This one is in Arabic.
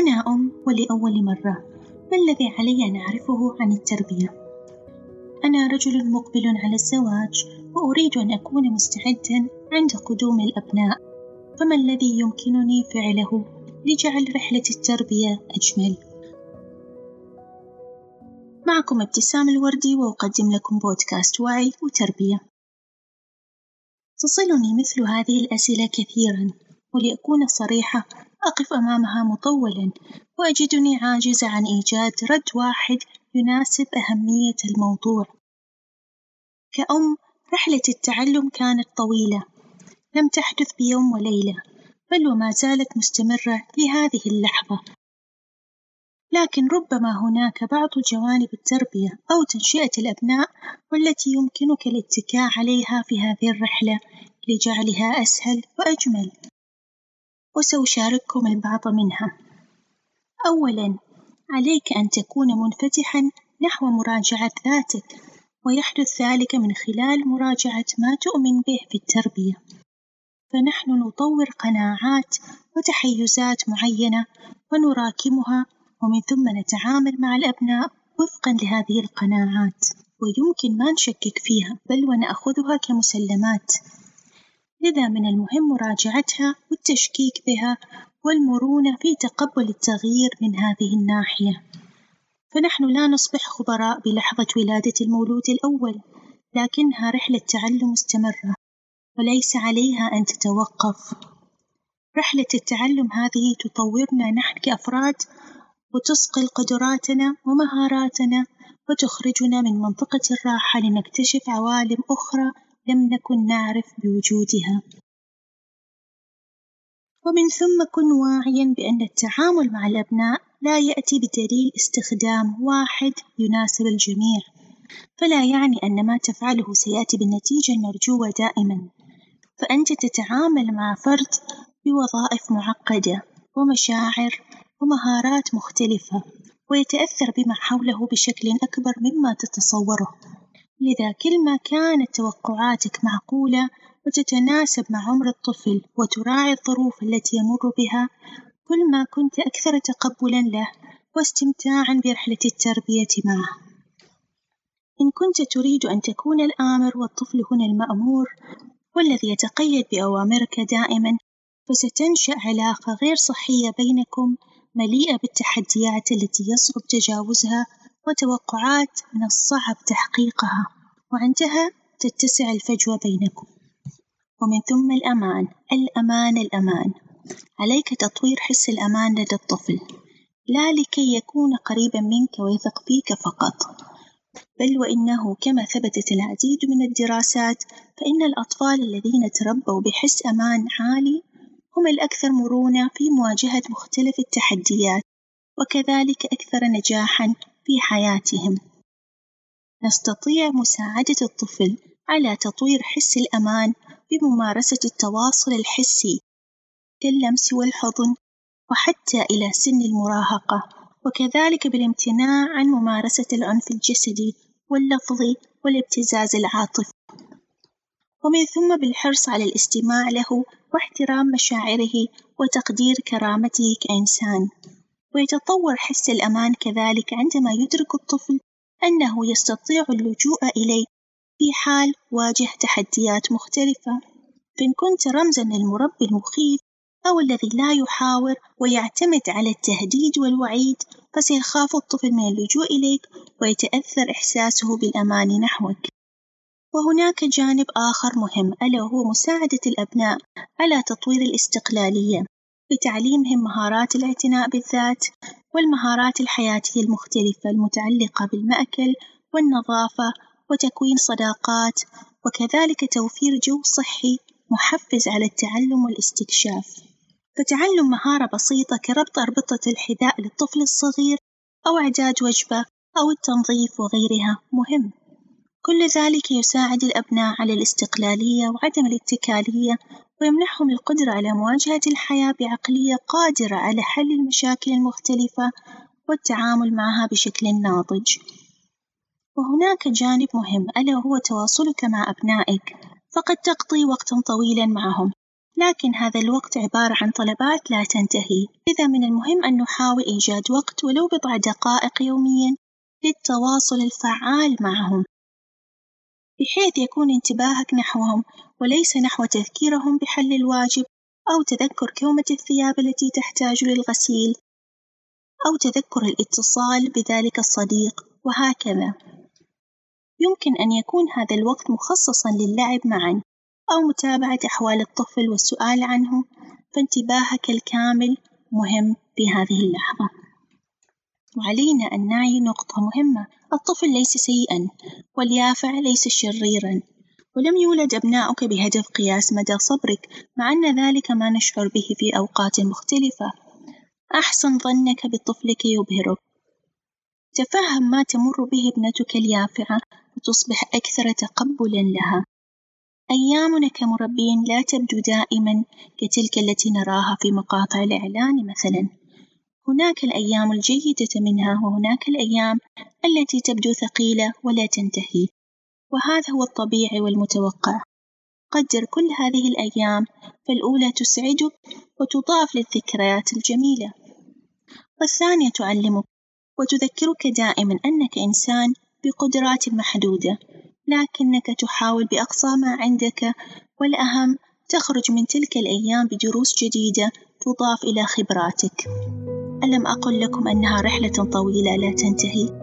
أنا أم ولأول مرة ما الذي علي أن أعرفه عن التربية؟ أنا رجل مقبل على الزواج وأريد أن أكون مستعدا عند قدوم الأبناء فما الذي يمكنني فعله لجعل رحلة التربية أجمل؟ معكم ابتسام الوردي وأقدم لكم بودكاست وعي وتربية تصلني مثل هذه الأسئلة كثيرا ولأكون صريحة أقف أمامها مطولا. وأجدني عاجزة عن إيجاد رد واحد يناسب أهمية الموضوع. كأم رحلة التعلم كانت طويلة. لم تحدث بيوم وليلة بل وما زالت مستمرة لهذه اللحظة. لكن ربما هناك بعض جوانب التربية أو تنشئة الأبناء والتي يمكنك الاتكاء عليها في هذه الرحلة لجعلها أسهل وأجمل. وسأشارككم البعض منها. أولاً عليك أن تكون منفتحًا نحو مراجعة ذاتك ويحدث ذلك من خلال مراجعة ما تؤمن به في التربية. فنحن نطور قناعات وتحيزات معينة ونراكمها ومن ثم نتعامل مع الأبناء وفقًا لهذه القناعات. ويمكن ما نشكك فيها بل ونأخذها كمسلمات. لذا من المهم مراجعتها والتشكيك بها والمرونة في تقبل التغيير من هذه الناحية. فنحن لا نصبح خبراء بلحظة ولادة المولود الأول لكنها رحلة تعلم مستمرة وليس عليها أن تتوقف. رحلة التعلم هذه تطورنا نحن كأفراد وتصقل قدراتنا ومهاراتنا وتخرجنا من منطقة الراحة لنكتشف عوالم أخرى لم نكن نعرف بوجودها. ومن ثم كن واعيًا بأن التعامل مع الأبناء لا يأتي بدليل استخدام واحد يناسب الجميع، فلا يعني أن ما تفعله سيأتي بالنتيجة المرجوة دائمًا، فأنت تتعامل مع فرد بوظائف معقدة ومشاعر ومهارات مختلفة، ويتأثر بما حوله بشكل أكبر مما تتصوره، لذا كل ما كانت توقعاتك معقولة وتتناسب مع عمر الطفل وتراعي الظروف التي يمر بها كل ما كنت أكثر تقبلًا له واستمتاعًا برحلة التربية معه. إن كنت تريد أن تكون الآمر والطفل هنا المأمور والذي يتقيد بأوامرك دائمًا فستنشأ علاقة غير صحية بينكم مليئة بالتحديات التي يصعب تجاوزها وتوقعات من الصعب تحقيقها. وعندها تتسع الفجوة بينكم. ومن ثم الأمان. الأمان الأمان. عليك تطوير حس الأمان لدى الطفل. لا لكي يكون قريبًا منك ويثق فيك فقط. بل وإنه كما ثبتت العديد من الدراسات فإن الأطفال الذين تربوا بحس أمان عالي هم الأكثر مرونة في مواجهة مختلف التحديات. وكذلك أكثر نجاحًا في حياتهم. نستطيع مساعدة الطفل على تطوير حس الأمان بممارسة التواصل الحسي كاللمس والحضن وحتى إلى سن المراهقة وكذلك بالامتناع عن ممارسة العنف الجسدي واللفظي والابتزاز العاطفي. ومن ثم بالحرص على الاستماع له واحترام مشاعره وتقدير كرامته كإنسان. ويتطور حس الأمان كذلك عندما يدرك الطفل أنه يستطيع اللجوء إليه في حال واجه تحديات مختلفة فإن كنت رمزًا للمربي المخيف أو الذي لا يحاور ويعتمد على التهديد والوعيد فسيخاف الطفل من اللجوء إليك ويتأثر إحساسه بالأمان نحوك. وهناك جانب آخر مهم ألا وهو مساعدة الأبناء على تطوير الاستقلالية بتعليمهم مهارات الاعتناء بالذات والمهارات الحياتية المختلفة المتعلقة بالمأكل والنظافة وتكوين صداقات وكذلك توفير جو صحي محفز على التعلم والاستكشاف. فتعلم مهارة بسيطة كربط أربطة الحذاء للطفل الصغير أو إعداد وجبة أو التنظيف وغيرها مهم. كل ذلك يساعد الأبناء على الاستقلالية وعدم الاتكالية ويمنحهم القدرة على مواجهة الحياة بعقلية قادرة على حل المشاكل المختلفة والتعامل معها بشكل ناضج. وهناك جانب مهم ألا وهو تواصلك مع أبنائك، فقد تقضي وقتًا طويلًا معهم، لكن هذا الوقت عبارة عن طلبات لا تنتهي، لذا من المهم أن نحاول إيجاد وقت ولو بضع دقائق يوميًا للتواصل الفعال معهم، بحيث يكون انتباهك نحوهم وليس نحو تذكيرهم بحل الواجب أو تذكر كومة الثياب التي تحتاج للغسيل أو تذكر الاتصال بذلك الصديق وهكذا، يمكن أن يكون هذا الوقت مخصصًا للعب معًا أو متابعة أحوال الطفل والسؤال عنه، فانتباهك الكامل مهم في هذه اللحظة، وعلينا أن نعي نقطة مهمة. الطفل ليس سيئًا واليافع ليس شريرًا، ولم يولد أبناؤك بهدف قياس مدى صبرك مع أن ذلك ما نشعر به في أوقات مختلفة، أحسن ظنك بطفلك يبهرك، تفهم ما تمر به ابنتك اليافعة وتصبح أكثر تقبلًا لها، أيامنا كمربين لا تبدو دائمًا كتلك التي نراها في مقاطع الإعلان مثلًا، هناك الأيام الجيدة منها وهناك الأيام التي تبدو ثقيلة ولا تنتهي، وهذا هو الطبيعي والمتوقع، قدر كل هذه الأيام فالأولى تسعدك وتضاف للذكريات الجميلة، والثانية تعلمك وتذكرك دائمًا أنك إنسان بقدرات محدودة، لكنك تحاول بأقصى ما عندك، والأهم تخرج من تلك الأيام بدروس جديدة تضاف إلى خبراتك، ألم أقل لكم أنها رحلة طويلة لا تنتهي؟